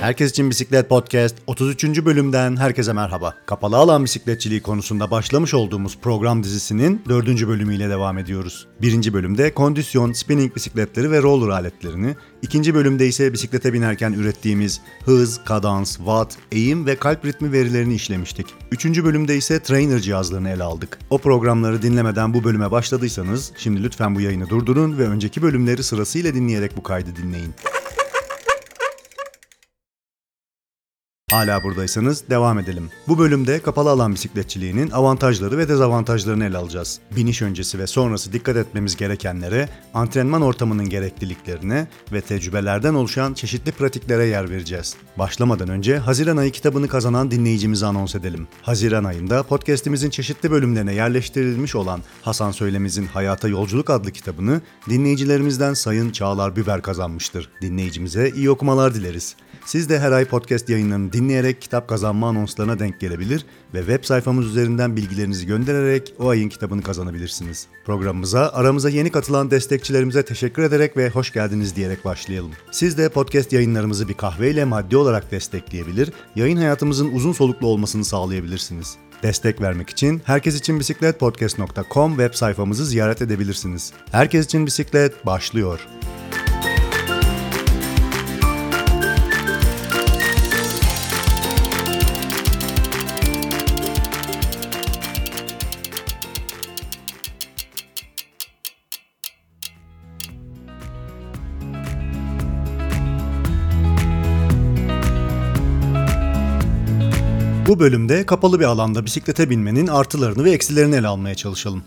Herkes için Bisiklet Podcast 33. bölümden herkese merhaba. Kapalı alan bisikletçiliği konusunda başlamış olduğumuz program dizisinin 4. bölümüyle devam ediyoruz. 1. bölümde kondisyon, spinning bisikletleri ve roller aletlerini, 2. bölümde ise bisiklete binerken ürettiğimiz hız, kadans, watt, eğim ve kalp ritmi verilerini işlemiştik. 3. bölümde ise trainer cihazlarını ele aldık. O programları dinlemeden bu bölüme başladıysanız şimdi lütfen bu yayını durdurun ve önceki bölümleri sırasıyla dinleyerek bu kaydı dinleyin. Hala buradaysanız devam edelim. Bu bölümde kapalı alan bisikletçiliğinin avantajları ve dezavantajlarını ele alacağız. Biniş öncesi ve sonrası dikkat etmemiz gerekenlere, antrenman ortamının gerekliliklerine ve tecrübelerden oluşan çeşitli pratiklere yer vereceğiz. Başlamadan önce Haziran ayı kitabını kazanan dinleyicimizi anons edelim. Haziran ayında podcast'imizin çeşitli bölümlerine yerleştirilmiş olan Hasan Söylemiz'in Hayata Yolculuk adlı kitabını dinleyicilerimizden Sayın Çağlar Biber kazanmıştır. Dinleyicimize iyi okumalar dileriz. Siz de her ay podcast yayınlarını dinleyerek kitap kazanma anonslarına denk gelebilir ve web sayfamız üzerinden bilgilerinizi göndererek o ayın kitabını kazanabilirsiniz. Programımıza aramıza yeni katılan destekçilerimize teşekkür ederek ve hoş geldiniz diyerek başlayalım. Siz de podcast yayınlarımızı bir kahveyle maddi olarak destekleyebilir, yayın hayatımızın uzun soluklu olmasını sağlayabilirsiniz. Destek vermek için Herkes için Bisiklet Podcast.com web sayfamızı ziyaret edebilirsiniz. Herkes için Bisiklet başlıyor. Bu bölümde kapalı bir alanda bisiklete binmenin artılarını ve eksilerini ele almaya çalışalım.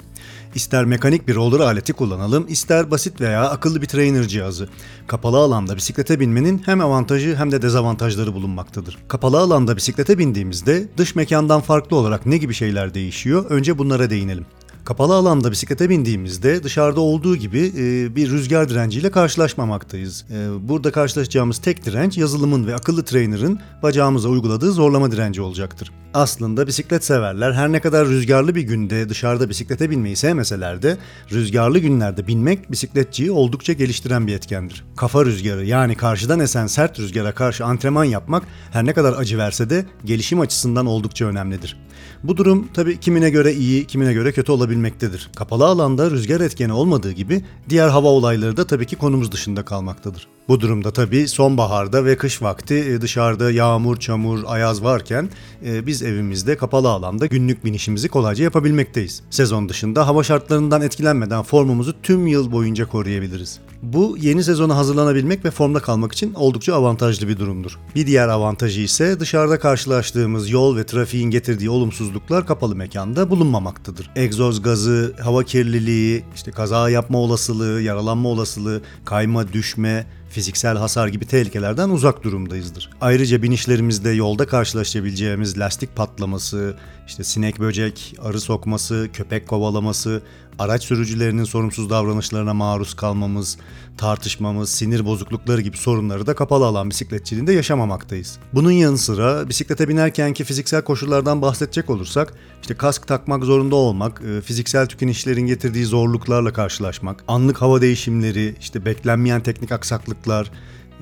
İster mekanik bir roller aleti kullanalım, ister basit veya akıllı bir trainer cihazı. Kapalı alanda bisiklete binmenin hem avantajı hem de dezavantajları bulunmaktadır. Kapalı alanda bisiklete bindiğimizde dış mekandan farklı olarak ne gibi şeyler değişiyor? Önce bunlara değinelim. Kapalı alanda bisiklete bindiğimizde dışarıda olduğu gibi e, bir rüzgar direnciyle karşılaşmamaktayız. E, burada karşılaşacağımız tek direnç yazılımın ve akıllı trainer'ın bacağımıza uyguladığı zorlama direnci olacaktır. Aslında bisiklet severler her ne kadar rüzgarlı bir günde dışarıda bisiklete binmeyi sevmeseler de rüzgarlı günlerde binmek bisikletçiyi oldukça geliştiren bir etkendir. Kafa rüzgarı yani karşıdan esen sert rüzgara karşı antrenman yapmak her ne kadar acı verse de gelişim açısından oldukça önemlidir. Bu durum tabi kimine göre iyi, kimine göre kötü olabilmektedir. Kapalı alanda rüzgar etkeni olmadığı gibi diğer hava olayları da tabii ki konumuz dışında kalmaktadır. Bu durumda tabii sonbaharda ve kış vakti e, dışarıda yağmur, çamur, ayaz varken e, biz evimizde kapalı alanda günlük binişimizi kolayca yapabilmekteyiz. Sezon dışında hava şartlarından etkilenmeden formumuzu tüm yıl boyunca koruyabiliriz. Bu yeni sezona hazırlanabilmek ve formda kalmak için oldukça avantajlı bir durumdur. Bir diğer avantajı ise dışarıda karşılaştığımız yol ve trafiğin getirdiği olumsuzluklar kapalı mekanda bulunmamaktadır. Egzoz gazı, hava kirliliği, işte kaza yapma olasılığı, yaralanma olasılığı, kayma, düşme, fiziksel hasar gibi tehlikelerden uzak durumdayızdır. Ayrıca binişlerimizde yolda karşılaşabileceğimiz lastik patlaması, işte sinek böcek, arı sokması, köpek kovalaması, araç sürücülerinin sorumsuz davranışlarına maruz kalmamız, tartışmamız, sinir bozuklukları gibi sorunları da kapalı alan bisikletçiliğinde yaşamamaktayız. Bunun yanı sıra bisiklete binerkenki fiziksel koşullardan bahsedecek olursak, işte kask takmak zorunda olmak, e, fiziksel tükenişlerin getirdiği zorluklarla karşılaşmak, anlık hava değişimleri, işte beklenmeyen teknik aksaklıklar,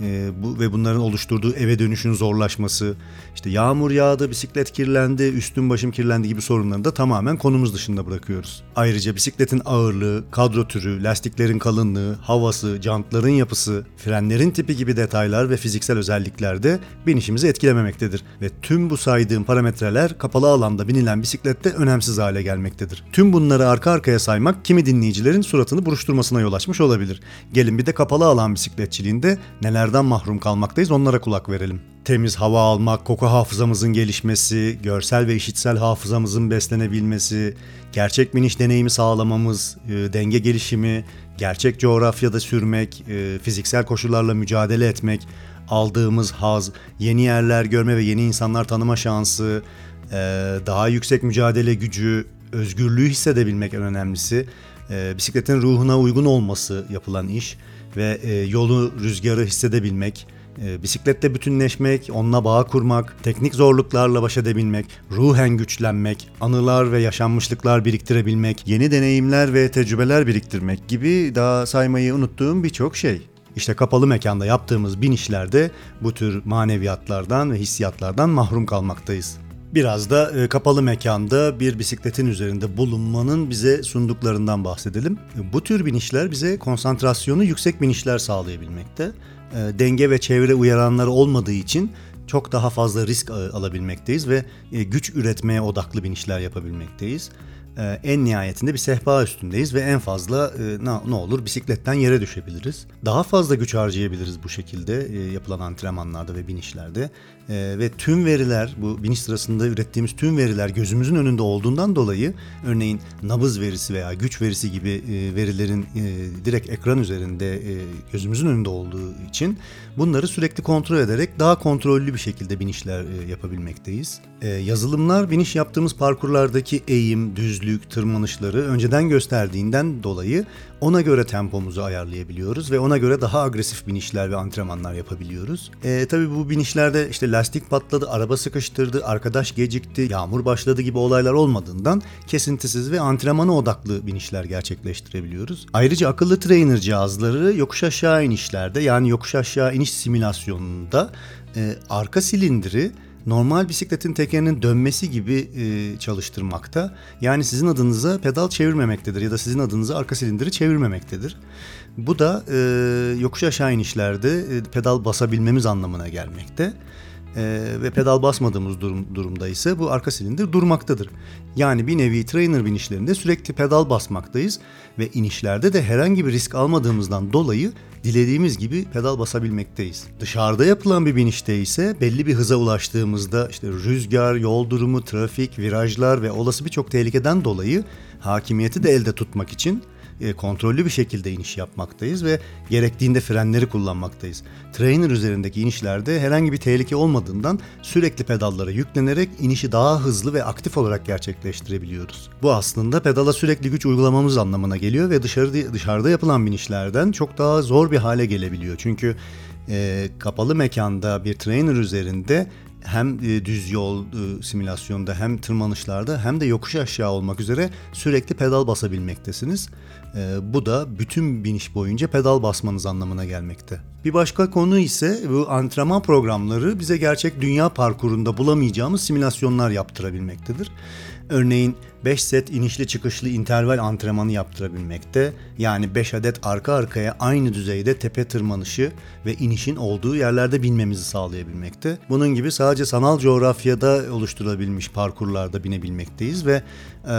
e, bu ve bunların oluşturduğu eve dönüşün zorlaşması, işte yağmur yağdı, bisiklet kirlendi, üstüm başım kirlendi gibi sorunları da tamamen konumuz dışında bırakıyoruz. Ayrıca bisikletin ağırlığı, kadro türü, lastiklerin kalınlığı, havası, jantların yapısı, frenlerin tipi gibi detaylar ve fiziksel özellikler de binişimizi etkilememektedir ve tüm bu saydığım parametreler kapalı alanda binilen bisiklette önemsiz hale gelmektedir. Tüm bunları arka arkaya saymak kimi dinleyicilerin suratını buruşturmasına yol açmış olabilir. Gelin bir de kapalı alan bisikletçiliğinde nelerden mahrum kalmaktayız onlara kulak verelim. Temiz hava almak, koku hafızamızın gelişmesi, görsel ve işitsel hafızamızın beslenebilmesi, gerçek biniş deneyimi sağlamamız, e, denge gelişimi, gerçek coğrafyada sürmek, e, fiziksel koşullarla mücadele etmek, aldığımız haz, yeni yerler görme ve yeni insanlar tanıma şansı, e, daha yüksek mücadele gücü, özgürlüğü hissedebilmek en önemlisi, bisikletin ruhuna uygun olması yapılan iş ve e, yolu, rüzgarı hissedebilmek, e, bisiklette bütünleşmek, onunla bağ kurmak, teknik zorluklarla baş edebilmek, ruhen güçlenmek, anılar ve yaşanmışlıklar biriktirebilmek, yeni deneyimler ve tecrübeler biriktirmek gibi daha saymayı unuttuğum birçok şey. İşte kapalı mekanda yaptığımız binişlerde bu tür maneviyatlardan ve hissiyatlardan mahrum kalmaktayız. Biraz da e, kapalı mekanda bir bisikletin üzerinde bulunmanın bize sunduklarından bahsedelim. Bu tür binişler bize konsantrasyonu yüksek binişler sağlayabilmekte. E, denge ve çevre uyaranları olmadığı için çok daha fazla risk e, alabilmekteyiz ve güç üretmeye odaklı binişler yapabilmekteyiz. En nihayetinde bir sehpa üstündeyiz ve en fazla ne, olur bisikletten yere düşebiliriz. Daha fazla güç harcayabiliriz bu şekilde yapılan antrenmanlarda ve binişlerde. E, ve tüm veriler bu biniş sırasında ürettiğimiz tüm veriler gözümüzün önünde olduğundan dolayı örneğin nabız verisi veya güç verisi gibi e, verilerin e, direkt ekran üzerinde e, gözümüzün önünde olduğu için bunları sürekli kontrol ederek daha kontrollü bir şekilde binişler e, yapabilmekteyiz. E, yazılımlar biniş yaptığımız parkurlardaki eğim, düzlük, tırmanışları önceden gösterdiğinden dolayı ona göre tempomuzu ayarlayabiliyoruz ve ona göre daha agresif binişler ve antrenmanlar yapabiliyoruz. E, tabii bu binişlerde işte lastik patladı, araba sıkıştırdı, arkadaş gecikti, yağmur başladı gibi olaylar olmadığından kesintisiz ve antrenmana odaklı binişler gerçekleştirebiliyoruz. Ayrıca akıllı trainer cihazları yokuş aşağı inişlerde yani yokuş aşağı iniş simülasyonunda e, arka silindiri normal bisikletin tekerinin dönmesi gibi e, çalıştırmakta. Yani sizin adınıza pedal çevirmemektedir ya da sizin adınıza arka silindiri çevirmemektedir. Bu da e, yokuş aşağı inişlerde e, pedal basabilmemiz anlamına gelmekte. E, ve pedal basmadığımız durum, durumda ise bu arka silindir durmaktadır. Yani bir nevi trainer binişlerinde sürekli pedal basmaktayız ve inişlerde de herhangi bir risk almadığımızdan dolayı dilediğimiz gibi pedal basabilmekteyiz. Dışarıda yapılan bir binişte ise belli bir hıza ulaştığımızda işte rüzgar, yol durumu, trafik, virajlar ve olası birçok tehlikeden dolayı hakimiyeti de elde tutmak için e, kontrollü bir şekilde iniş yapmaktayız ve gerektiğinde frenleri kullanmaktayız. Trainer üzerindeki inişlerde herhangi bir tehlike olmadığından sürekli pedallara yüklenerek inişi daha hızlı ve aktif olarak gerçekleştirebiliyoruz. Bu aslında pedala sürekli güç uygulamamız anlamına geliyor ve dışarıda dışarıda yapılan binişlerden çok daha zor bir hale gelebiliyor. Çünkü e, kapalı mekanda bir trainer üzerinde hem e, düz yol e, simülasyonda hem tırmanışlarda hem de yokuş aşağı olmak üzere sürekli pedal basabilmektesiniz. E, bu da bütün biniş boyunca pedal basmanız anlamına gelmekte. Bir başka konu ise bu antrenman programları bize gerçek dünya parkurunda bulamayacağımız simülasyonlar yaptırabilmektedir. Örneğin 5 set inişli çıkışlı interval antrenmanı yaptırabilmekte. Yani 5 adet arka arkaya aynı düzeyde tepe tırmanışı ve inişin olduğu yerlerde binmemizi sağlayabilmekte. Bunun gibi sadece sanal coğrafyada oluşturulabilmiş parkurlarda binebilmekteyiz ve e,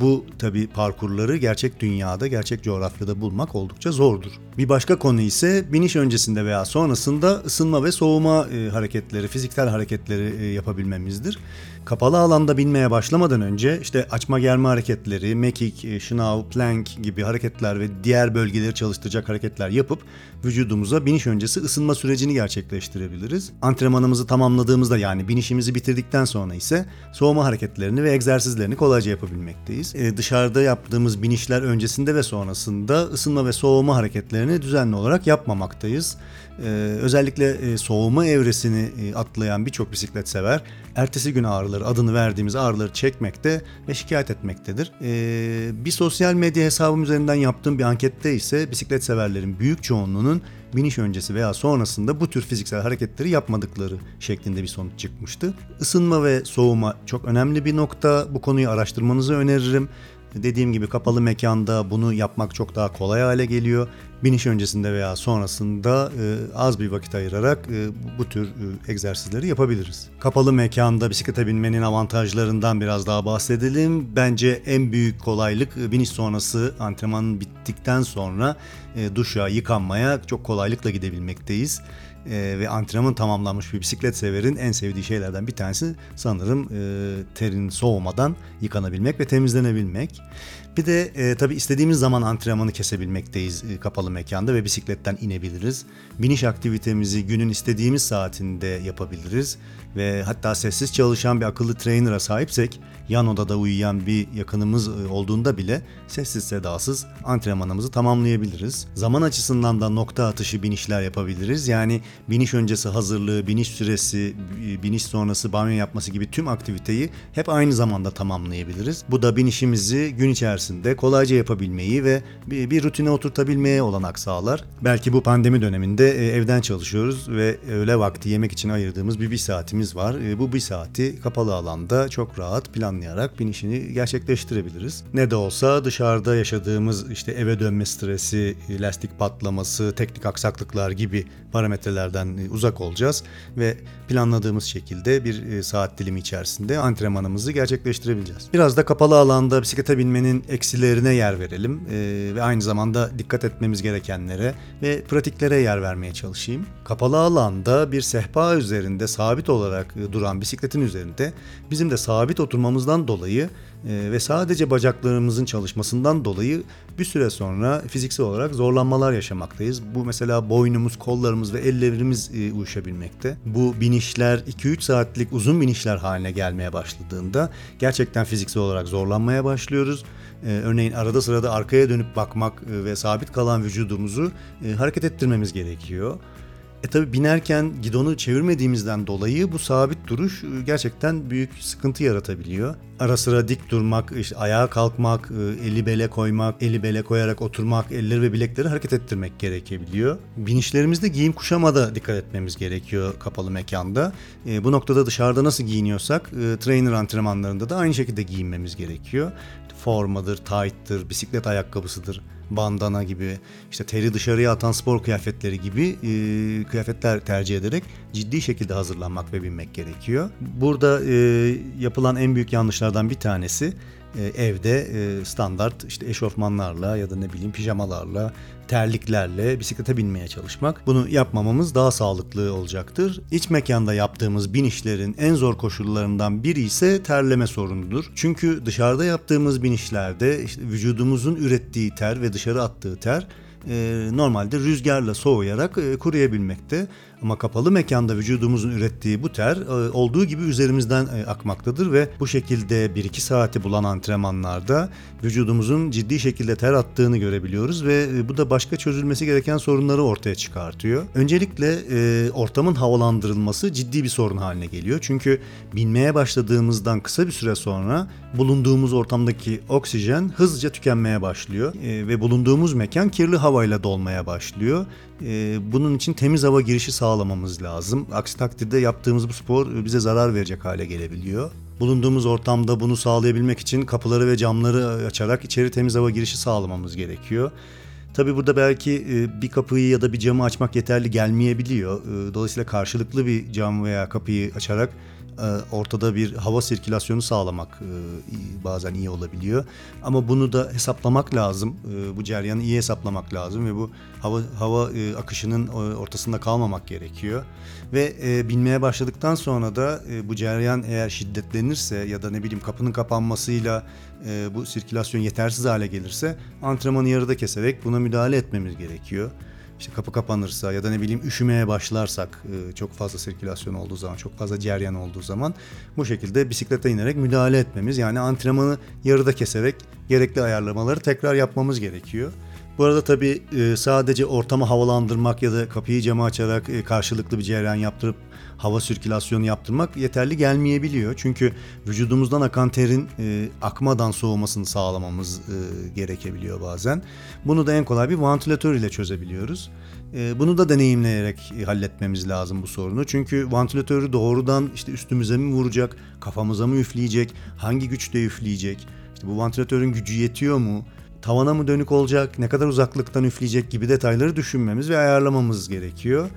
bu tabi parkurları gerçek dünyada, gerçek coğrafyada bulmak oldukça zordur. Bir başka konu ise biniş öncesinde veya sonrasında ısınma ve soğuma e, hareketleri, fiziksel hareketleri e, yapabilmemizdir. Kapalı alanda binmeye başlamadan önce işte açma germe hareketleri, mekik, e, şınav, plank gibi hareketler ve diğer bölgeleri çalıştıracak hareketler yapıp vücudumuza biniş öncesi ısınma sürecini gerçekleştirebiliriz. Antrenmanımızı tamamladığımızda yani binişimizi bitirdikten sonra ise soğuma hareketlerini ve egzersizlerini kolayca yapabilmekteyiz. Ee, dışarıda yaptığımız binişler öncesinde ve sonrasında ısınma ve soğuma hareketlerini düzenli olarak yapmamaktayız. Ee, özellikle e, soğuma evresini e, atlayan birçok bisiklet sever ertesi gün ağrıları adını verdiğimiz ağrıları çekmekte ve şikayet etmektedir. Ee, bir sosyal medya hesabım üzerinden yaptığım bir ankette ise bisiklet severlerin büyük çoğunluğunun biniş öncesi veya sonrasında bu tür fiziksel hareketleri yapmadıkları şeklinde bir sonuç çıkmıştı. Isınma ve soğuma çok önemli bir nokta. Bu konuyu araştırmanızı öneririm. Dediğim gibi kapalı mekanda bunu yapmak çok daha kolay hale geliyor. Biniş öncesinde veya sonrasında e, az bir vakit ayırarak e, bu tür e, egzersizleri yapabiliriz. Kapalı mekanda bisiklete binmenin avantajlarından biraz daha bahsedelim. Bence en büyük kolaylık e, biniş sonrası antrenmanın bittikten sonra e, duşa, yıkanmaya çok kolaylıkla gidebilmekteyiz e, ve antrenman tamamlanmış bir bisiklet severin en sevdiği şeylerden bir tanesi sanırım e, terin soğumadan yıkanabilmek ve temizlenebilmek. Bir de e, tabii istediğimiz zaman antrenmanı kesebilmekteyiz e, kapalı mekanda ve bisikletten inebiliriz. Biniş aktivitemizi günün istediğimiz saatinde yapabiliriz ve hatta sessiz çalışan bir akıllı trainer'a sahipsek yan odada uyuyan bir yakınımız e, olduğunda bile sessiz sedasız antrenmanımızı tamamlayabiliriz. Zaman açısından da nokta atışı binişler yapabiliriz. Yani biniş öncesi hazırlığı, biniş süresi, biniş sonrası banyo yapması gibi tüm aktiviteyi hep aynı zamanda tamamlayabiliriz. Bu da binişimizi gün içerisinde içerisinde kolayca yapabilmeyi ve bir, bir rutine oturtabilmeye olanak sağlar. Belki bu pandemi döneminde e, evden çalışıyoruz ve öğle vakti yemek için ayırdığımız bir bir saatimiz var. E, bu bir saati kapalı alanda çok rahat planlayarak binişini gerçekleştirebiliriz. Ne de olsa dışarıda yaşadığımız işte eve dönme stresi, lastik patlaması, teknik aksaklıklar gibi parametrelerden e, uzak olacağız ve planladığımız şekilde bir e, saat dilimi içerisinde antrenmanımızı gerçekleştirebileceğiz. Biraz da kapalı alanda bisiklete binmenin eksilerine yer verelim e, ve aynı zamanda dikkat etmemiz gerekenlere ve pratiklere yer vermeye çalışayım. Kapalı alanda bir sehpa üzerinde sabit olarak duran bisikletin üzerinde bizim de sabit oturmamızdan dolayı ee, ve sadece bacaklarımızın çalışmasından dolayı bir süre sonra fiziksel olarak zorlanmalar yaşamaktayız. Bu mesela boynumuz, kollarımız ve ellerimiz e, uyuşabilmekte. Bu binişler 2-3 saatlik uzun binişler haline gelmeye başladığında gerçekten fiziksel olarak zorlanmaya başlıyoruz. Ee, örneğin arada sırada arkaya dönüp bakmak e, ve sabit kalan vücudumuzu e, hareket ettirmemiz gerekiyor. E tabi binerken gidonu çevirmediğimizden dolayı bu sabit duruş e, gerçekten büyük sıkıntı yaratabiliyor. Ara sıra dik durmak, işte ayağa kalkmak, e, eli bele koymak, eli bele koyarak oturmak, elleri ve bilekleri hareket ettirmek gerekebiliyor. Binişlerimizde giyim kuşamada dikkat etmemiz gerekiyor kapalı mekanda. E, bu noktada dışarıda nasıl giyiniyorsak trainer antrenmanlarında da aynı şekilde giyinmemiz gerekiyor. Formadır, tight'tır, bisiklet ayakkabısıdır bandana gibi işte teri dışarıya atan spor kıyafetleri gibi e, kıyafetler tercih ederek ciddi şekilde hazırlanmak ve binmek gerekiyor. Burada e, yapılan en büyük yanlışlardan bir tanesi e, evde e, standart işte eşofmanlarla ya da ne bileyim pijamalarla, terliklerle bisiklete binmeye çalışmak. Bunu yapmamamız daha sağlıklı olacaktır. İç mekanda yaptığımız binişlerin en zor koşullarından biri ise terleme sorunudur. Çünkü dışarıda yaptığımız binişlerde işte vücudumuzun ürettiği ter ve dışarı attığı ter e, normalde rüzgarla soğuyarak kuruyabilmekte. Ama kapalı mekanda vücudumuzun ürettiği bu ter e, olduğu gibi üzerimizden e, akmaktadır ve bu şekilde 1-2 saati bulan antrenmanlarda vücudumuzun ciddi şekilde ter attığını görebiliyoruz ve e, bu da başka çözülmesi gereken sorunları ortaya çıkartıyor. Öncelikle ortamın havalandırılması ciddi bir sorun haline geliyor. Çünkü binmeye başladığımızdan kısa bir süre sonra bulunduğumuz ortamdaki oksijen hızlıca tükenmeye başlıyor ve bulunduğumuz mekan kirli havayla dolmaya başlıyor. Bunun için temiz hava girişi sağlamamız lazım. Aksi takdirde yaptığımız bu spor bize zarar verecek hale gelebiliyor. Bulunduğumuz ortamda bunu sağlayabilmek için kapıları ve camları açarak içeri temiz hava girişi sağlamamız gerekiyor. Tabi burada belki e, bir kapıyı ya da bir camı açmak yeterli gelmeyebiliyor. E, dolayısıyla karşılıklı bir cam veya kapıyı açarak e, ortada bir hava sirkülasyonu sağlamak e, bazen iyi olabiliyor. Ama bunu da hesaplamak lazım. E, bu ceryanı iyi hesaplamak lazım ve bu hava hava akışının ortasında kalmamak gerekiyor. Ve binmeye başladıktan sonra da bu ceryan eğer şiddetlenirse ya da ne bileyim kapının kapanmasıyla bu sirkülasyon yetersiz hale gelirse antrenmanı yarıda keserek buna müdahale etmemiz gerekiyor işte kapı kapanırsa ya da ne bileyim üşümeye başlarsak e, çok fazla sirkülasyon olduğu zaman, çok fazla ceryan olduğu zaman bu şekilde bisiklete inerek müdahale etmemiz yani antrenmanı yarıda keserek gerekli ayarlamaları tekrar yapmamız gerekiyor. Bu arada tabii e, sadece ortamı havalandırmak ya da kapıyı cama açarak e, karşılıklı bir cereyan yaptırıp hava sirkülasyonu yaptırmak yeterli gelmeyebiliyor. Çünkü vücudumuzdan akan terin e, akmadan soğumasını sağlamamız gerekebiliyor bazen. Bunu da en kolay bir vantilatör ile çözebiliyoruz. Bunu da deneyimleyerek halletmemiz lazım bu sorunu. Çünkü vantilatörü doğrudan işte üstümüze mi vuracak, kafamıza mı üfleyecek, hangi güçte üfleyecek, işte bu vantilatörün gücü yetiyor mu? Tavana mı dönük olacak, ne kadar uzaklıktan üfleyecek gibi detayları düşünmemiz ve ayarlamamız gerekiyor.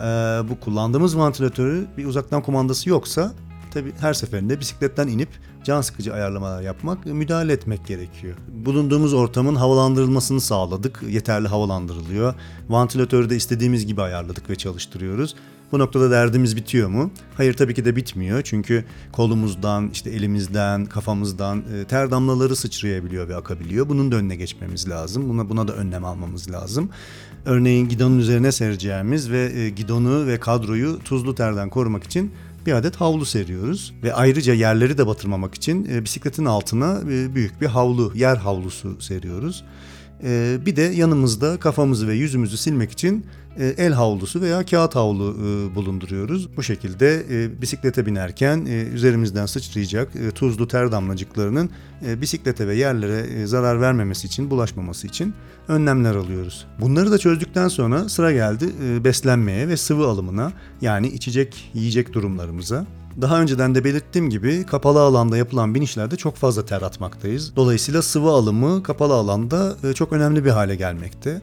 Ee, bu kullandığımız vantilatörü bir uzaktan kumandası yoksa tabi her seferinde bisikletten inip can sıkıcı ayarlamalar yapmak, müdahale etmek gerekiyor. Bulunduğumuz ortamın havalandırılmasını sağladık. Yeterli havalandırılıyor. Vantilatörü de istediğimiz gibi ayarladık ve çalıştırıyoruz. Bu noktada derdimiz bitiyor mu? Hayır tabii ki de bitmiyor. Çünkü kolumuzdan, işte elimizden, kafamızdan e, ter damlaları sıçrayabiliyor ve akabiliyor. Bunun da önüne geçmemiz lazım. Buna buna da önlem almamız lazım. Örneğin gidonun üzerine sereceğimiz ve e, gidonu ve kadroyu tuzlu terden korumak için bir adet havlu seriyoruz ve ayrıca yerleri de batırmamak için e, bisikletin altına büyük bir havlu, yer havlusu seriyoruz. E, bir de yanımızda kafamızı ve yüzümüzü silmek için e, el havlusu veya kağıt havlu e, bulunduruyoruz. Bu şekilde e, bisiklete binerken üzerimizden sıçrayacak tuzlu ter damlacıklarının bisiklete ve yerlere zarar vermemesi için, bulaşmaması için önlemler alıyoruz. Bunları da çözdükten sonra sıra geldi beslenmeye ve sıvı alımına yani içecek, yiyecek durumlarımıza. Daha önceden de belirttiğim gibi kapalı alanda yapılan binişlerde çok fazla ter atmaktayız. Dolayısıyla sıvı alımı kapalı alanda e, çok önemli bir hale gelmekte.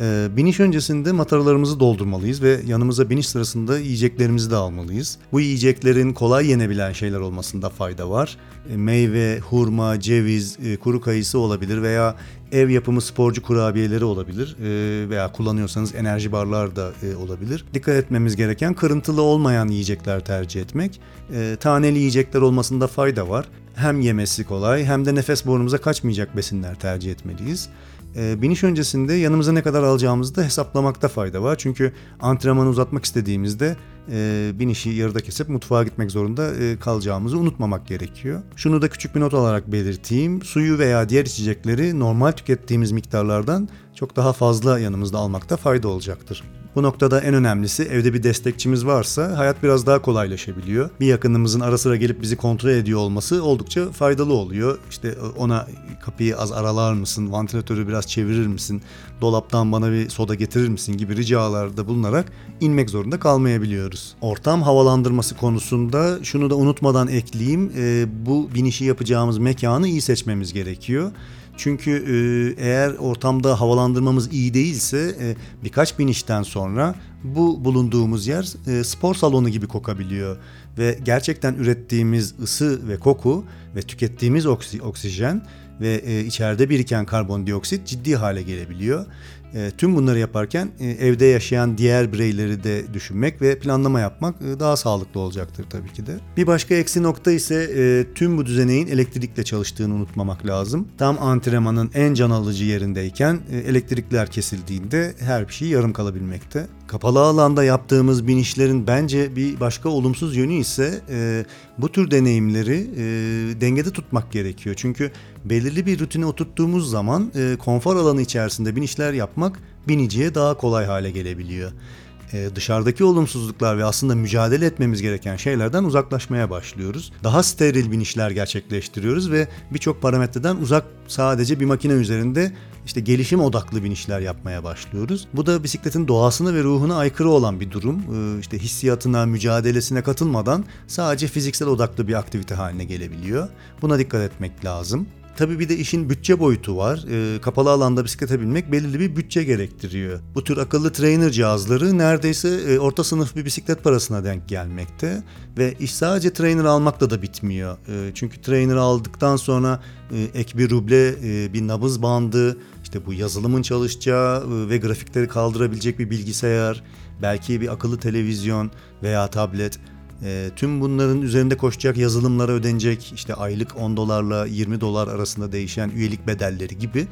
E, biniş öncesinde mataralarımızı doldurmalıyız ve yanımıza biniş sırasında yiyeceklerimizi de almalıyız. Bu yiyeceklerin kolay yenebilen şeyler olmasında fayda var. E, meyve, hurma, ceviz, kuru kayısı olabilir veya ev yapımı sporcu kurabiyeleri olabilir veya kullanıyorsanız enerji barlar da olabilir. Dikkat etmemiz gereken kırıntılı olmayan yiyecekler tercih etmek. Taneli yiyecekler olmasında fayda var. Hem yemesi kolay hem de nefes borumuza kaçmayacak besinler tercih etmeliyiz. E, biniş öncesinde yanımıza ne kadar alacağımızı da hesaplamakta fayda var. Çünkü antrenmanı uzatmak istediğimizde e, binişi yarıda kesip mutfağa gitmek zorunda e, kalacağımızı unutmamak gerekiyor. Şunu da küçük bir not olarak belirteyim. Suyu veya diğer içecekleri normal tükettiğimiz miktarlardan çok daha fazla yanımızda almakta fayda olacaktır. Bu noktada en önemlisi evde bir destekçimiz varsa hayat biraz daha kolaylaşabiliyor. Bir yakınımızın ara sıra gelip bizi kontrol ediyor olması oldukça faydalı oluyor. İşte ona kapıyı az aralar mısın, vantilatörü biraz çevirir misin, dolaptan bana bir soda getirir misin gibi ricalarda bulunarak inmek zorunda kalmayabiliyoruz. Ortam havalandırması konusunda şunu da unutmadan ekleyeyim. bu binişi yapacağımız mekanı iyi seçmemiz gerekiyor. Çünkü e, eğer ortamda havalandırmamız iyi değilse e, birkaç binişten sonra bu bulunduğumuz yer e, spor salonu gibi kokabiliyor. Ve gerçekten ürettiğimiz ısı ve koku ve tükettiğimiz oksi, oksijen ve e, içeride biriken karbondioksit ciddi hale gelebiliyor. E, tüm bunları yaparken e, evde yaşayan diğer bireyleri de düşünmek ve planlama yapmak e, daha sağlıklı olacaktır tabii ki de. Bir başka eksi nokta ise e, tüm bu düzeneğin elektrikle çalıştığını unutmamak lazım. Tam antrenmanın en can alıcı yerindeyken e, elektrikler kesildiğinde her şey yarım kalabilmekte. Kapalı alanda yaptığımız binişlerin bence bir başka olumsuz yönü ise e, bu tür deneyimleri e, dengede tutmak gerekiyor. Çünkü belirli bir rutine oturttuğumuz zaman e, konfor alanı içerisinde binişler yapmak biniciye daha kolay hale gelebiliyor. E, dışarıdaki olumsuzluklar ve aslında mücadele etmemiz gereken şeylerden uzaklaşmaya başlıyoruz. Daha steril binişler gerçekleştiriyoruz ve birçok parametreden uzak sadece bir makine üzerinde işte gelişim odaklı binişler yapmaya başlıyoruz. Bu da bisikletin doğasına ve ruhuna aykırı olan bir durum. Ee, işte hissiyatına, mücadelesine katılmadan sadece fiziksel odaklı bir aktivite haline gelebiliyor. Buna dikkat etmek lazım. Tabii bir de işin bütçe boyutu var. E, kapalı alanda bisiklete binmek belirli bir bütçe gerektiriyor. Bu tür akıllı trainer cihazları neredeyse e, orta sınıf bir bisiklet parasına denk gelmekte. Ve iş sadece trainer almakla da bitmiyor. E, çünkü trainer aldıktan sonra e, ek bir ruble, e, bir nabız bandı, işte bu yazılımın çalışacağı e, ve grafikleri kaldırabilecek bir bilgisayar, belki bir akıllı televizyon veya tablet e, tüm bunların üzerinde koşacak yazılımlara ödenecek işte aylık 10 dolarla 20 dolar arasında değişen üyelik bedelleri gibi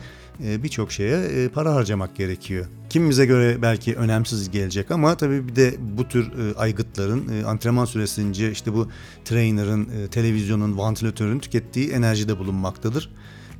e, birçok şeye e, para harcamak gerekiyor. Kimimize göre belki önemsiz gelecek ama tabii bir de bu tür e, aygıtların e, antrenman süresince işte bu trainer'ın, e, televizyonun, vantilatörün tükettiği enerjide bulunmaktadır.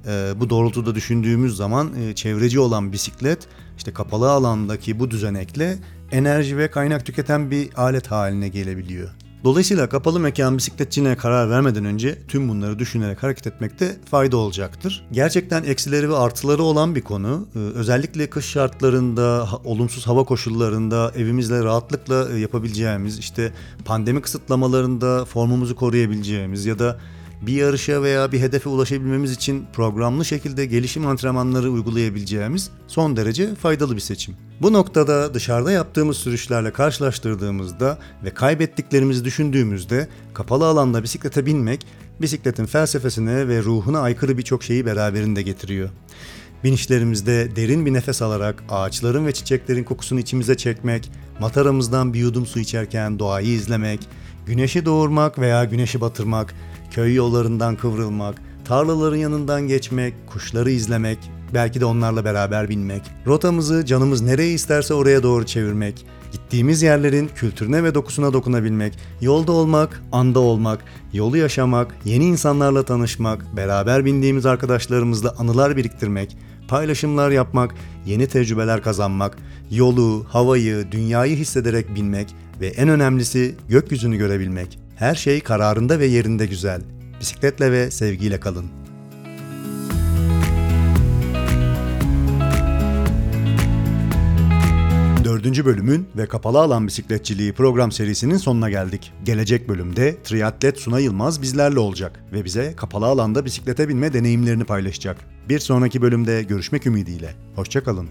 E, bu doğrultuda düşündüğümüz zaman e, çevreci olan bisiklet işte kapalı alandaki bu düzenekle enerji ve kaynak tüketen bir alet haline gelebiliyor. Dolayısıyla kapalı mekan bisikletçine karar vermeden önce tüm bunları düşünerek hareket etmekte fayda olacaktır. Gerçekten eksileri ve artıları olan bir konu. Ee, özellikle kış şartlarında, olumsuz hava koşullarında evimizle rahatlıkla e, yapabileceğimiz, işte pandemi kısıtlamalarında formumuzu koruyabileceğimiz ya da bir yarışa veya bir hedefe ulaşabilmemiz için programlı şekilde gelişim antrenmanları uygulayabileceğimiz son derece faydalı bir seçim. Bu noktada dışarıda yaptığımız sürüşlerle karşılaştırdığımızda ve kaybettiklerimizi düşündüğümüzde kapalı alanda bisiklete binmek bisikletin felsefesine ve ruhuna aykırı birçok şeyi beraberinde getiriyor. Binişlerimizde derin bir nefes alarak ağaçların ve çiçeklerin kokusunu içimize çekmek, mataramızdan bir yudum su içerken doğayı izlemek, güneşi doğurmak veya güneşi batırmak, köy yollarından kıvrılmak, tarlaların yanından geçmek, kuşları izlemek, belki de onlarla beraber binmek, rotamızı canımız nereye isterse oraya doğru çevirmek, gittiğimiz yerlerin kültürüne ve dokusuna dokunabilmek, yolda olmak, anda olmak, yolu yaşamak, yeni insanlarla tanışmak, beraber bindiğimiz arkadaşlarımızla anılar biriktirmek, paylaşımlar yapmak, yeni tecrübeler kazanmak, yolu, havayı, dünyayı hissederek binmek ve en önemlisi gökyüzünü görebilmek. Her şey kararında ve yerinde güzel. Bisikletle ve sevgiyle kalın. Dördüncü bölümün ve kapalı alan bisikletçiliği program serisinin sonuna geldik. Gelecek bölümde triatlet Suna Yılmaz bizlerle olacak ve bize kapalı alanda bisiklete binme deneyimlerini paylaşacak. Bir sonraki bölümde görüşmek ümidiyle. Hoşçakalın.